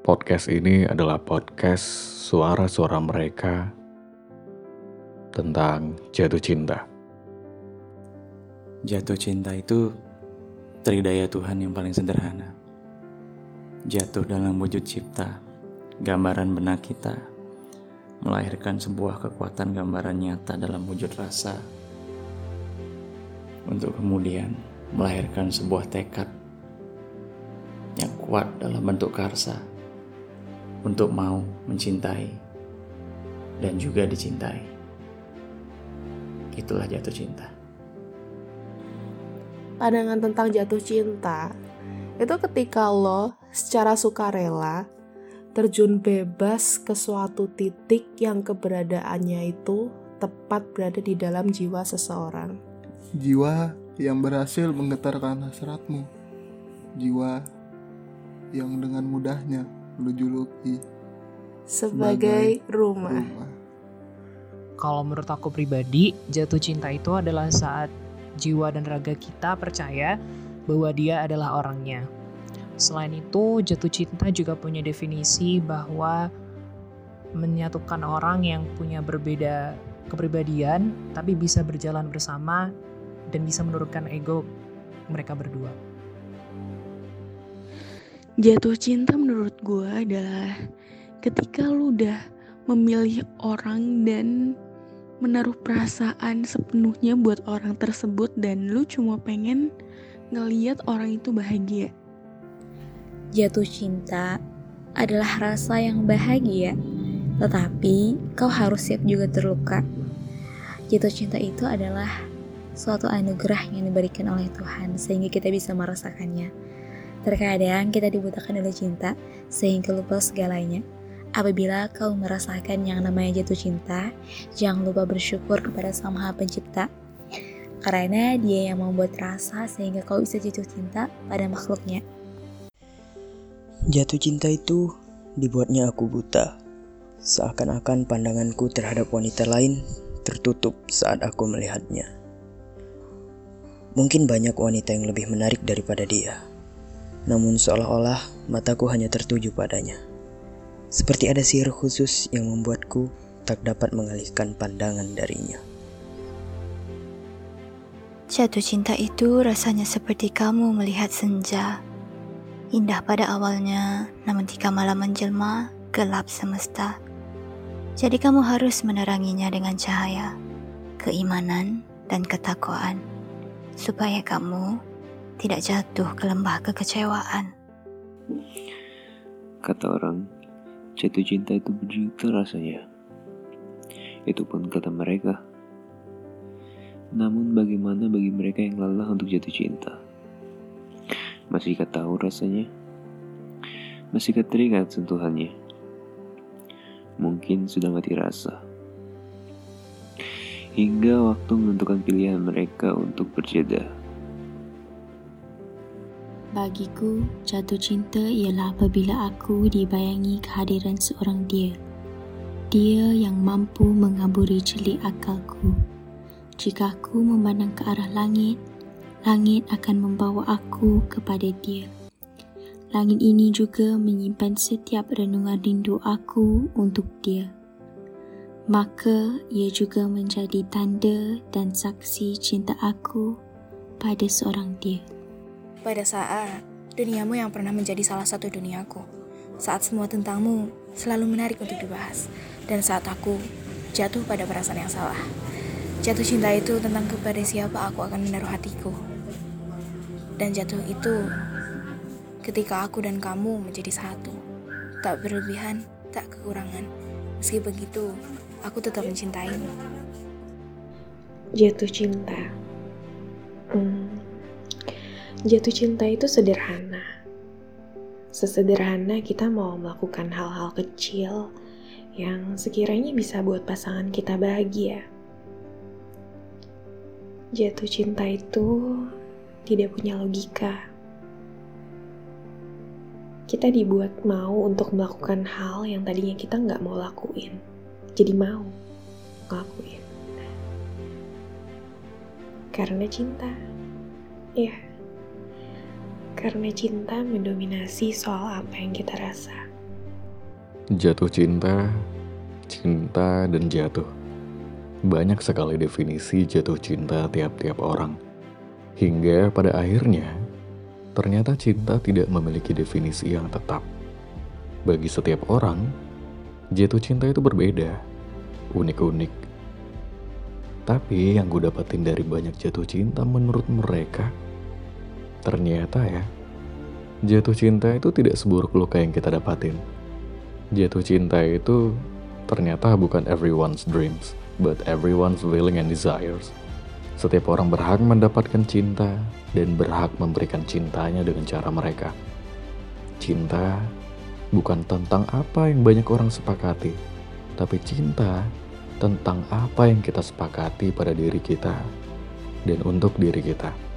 Podcast ini adalah podcast suara-suara mereka tentang jatuh cinta. Jatuh cinta itu tridaya Tuhan yang paling sederhana. Jatuh dalam wujud cipta, gambaran benak kita, melahirkan sebuah kekuatan gambaran nyata dalam wujud rasa, untuk kemudian melahirkan sebuah tekad yang kuat dalam bentuk karsa untuk mau mencintai dan juga dicintai. Itulah jatuh cinta. Pandangan tentang jatuh cinta itu ketika lo secara sukarela terjun bebas ke suatu titik yang keberadaannya itu tepat berada di dalam jiwa seseorang. Jiwa yang berhasil menggetarkan hasratmu. Jiwa yang dengan mudahnya lu juluki sebagai, rumah. rumah. Kalau menurut aku pribadi, jatuh cinta itu adalah saat jiwa dan raga kita percaya bahwa dia adalah orangnya. Selain itu, jatuh cinta juga punya definisi bahwa menyatukan orang yang punya berbeda kepribadian, tapi bisa berjalan bersama dan bisa menurunkan ego mereka berdua. Jatuh cinta menurut gue adalah ketika lu udah memilih orang dan menaruh perasaan sepenuhnya buat orang tersebut dan lu cuma pengen ngeliat orang itu bahagia. Jatuh cinta adalah rasa yang bahagia, tetapi kau harus siap juga terluka. Jatuh cinta itu adalah suatu anugerah yang diberikan oleh Tuhan sehingga kita bisa merasakannya. Terkadang kita dibutakan oleh cinta sehingga lupa segalanya. Apabila kau merasakan yang namanya jatuh cinta, jangan lupa bersyukur kepada Sang Maha Pencipta. Karena dia yang membuat rasa sehingga kau bisa jatuh cinta pada makhluknya. Jatuh cinta itu dibuatnya aku buta. Seakan-akan pandanganku terhadap wanita lain tertutup saat aku melihatnya. Mungkin banyak wanita yang lebih menarik daripada dia. Namun seolah-olah mataku hanya tertuju padanya. Seperti ada sihir khusus yang membuatku tak dapat mengalihkan pandangan darinya. Jatuh cinta itu rasanya seperti kamu melihat senja. Indah pada awalnya, namun jika malam menjelma, gelap semesta. Jadi kamu harus meneranginya dengan cahaya, keimanan, dan ketakwaan. Supaya kamu tidak jatuh ke lembah kekecewaan. Kata orang, jatuh cinta itu berjuta rasanya. Itu pun kata mereka. Namun bagaimana bagi mereka yang lelah untuk jatuh cinta? Masihkah tahu rasanya? Masihkah teringat sentuhannya? Mungkin sudah mati rasa. Hingga waktu menentukan pilihan mereka untuk berjeda. Bagiku, jatuh cinta ialah apabila aku dibayangi kehadiran seorang dia. Dia yang mampu mengaburi celik akalku. Jika aku memandang ke arah langit, langit akan membawa aku kepada dia. Langit ini juga menyimpan setiap renungan rindu aku untuk dia. Maka ia juga menjadi tanda dan saksi cinta aku pada seorang dia. Pada saat duniamu yang pernah menjadi salah satu duniaku, saat semua tentangmu selalu menarik untuk dibahas, dan saat aku jatuh pada perasaan yang salah. Jatuh cinta itu tentang kepada siapa aku akan menaruh hatiku. Dan jatuh itu ketika aku dan kamu menjadi satu. Tak berlebihan, tak kekurangan. Meski begitu, aku tetap mencintaimu. Jatuh cinta. Hmm. Jatuh cinta itu sederhana. Sesederhana kita mau melakukan hal-hal kecil yang sekiranya bisa buat pasangan kita bahagia. Jatuh cinta itu tidak punya logika. Kita dibuat mau untuk melakukan hal yang tadinya kita nggak mau lakuin. Jadi mau ngelakuin. Karena cinta. Ya. Karena cinta mendominasi soal apa yang kita rasa. Jatuh cinta, cinta, dan jatuh. Banyak sekali definisi jatuh cinta tiap-tiap orang. Hingga pada akhirnya, ternyata cinta tidak memiliki definisi yang tetap. Bagi setiap orang, jatuh cinta itu berbeda, unik-unik. Tapi yang gue dapetin dari banyak jatuh cinta menurut mereka, ternyata ya, jatuh cinta itu tidak seburuk luka yang kita dapatin Jatuh cinta itu ternyata bukan everyone's dreams, but everyone's willing and desires. Setiap orang berhak mendapatkan cinta dan berhak memberikan cintanya dengan cara mereka. Cinta bukan tentang apa yang banyak orang sepakati, tapi cinta tentang apa yang kita sepakati pada diri kita dan untuk diri kita.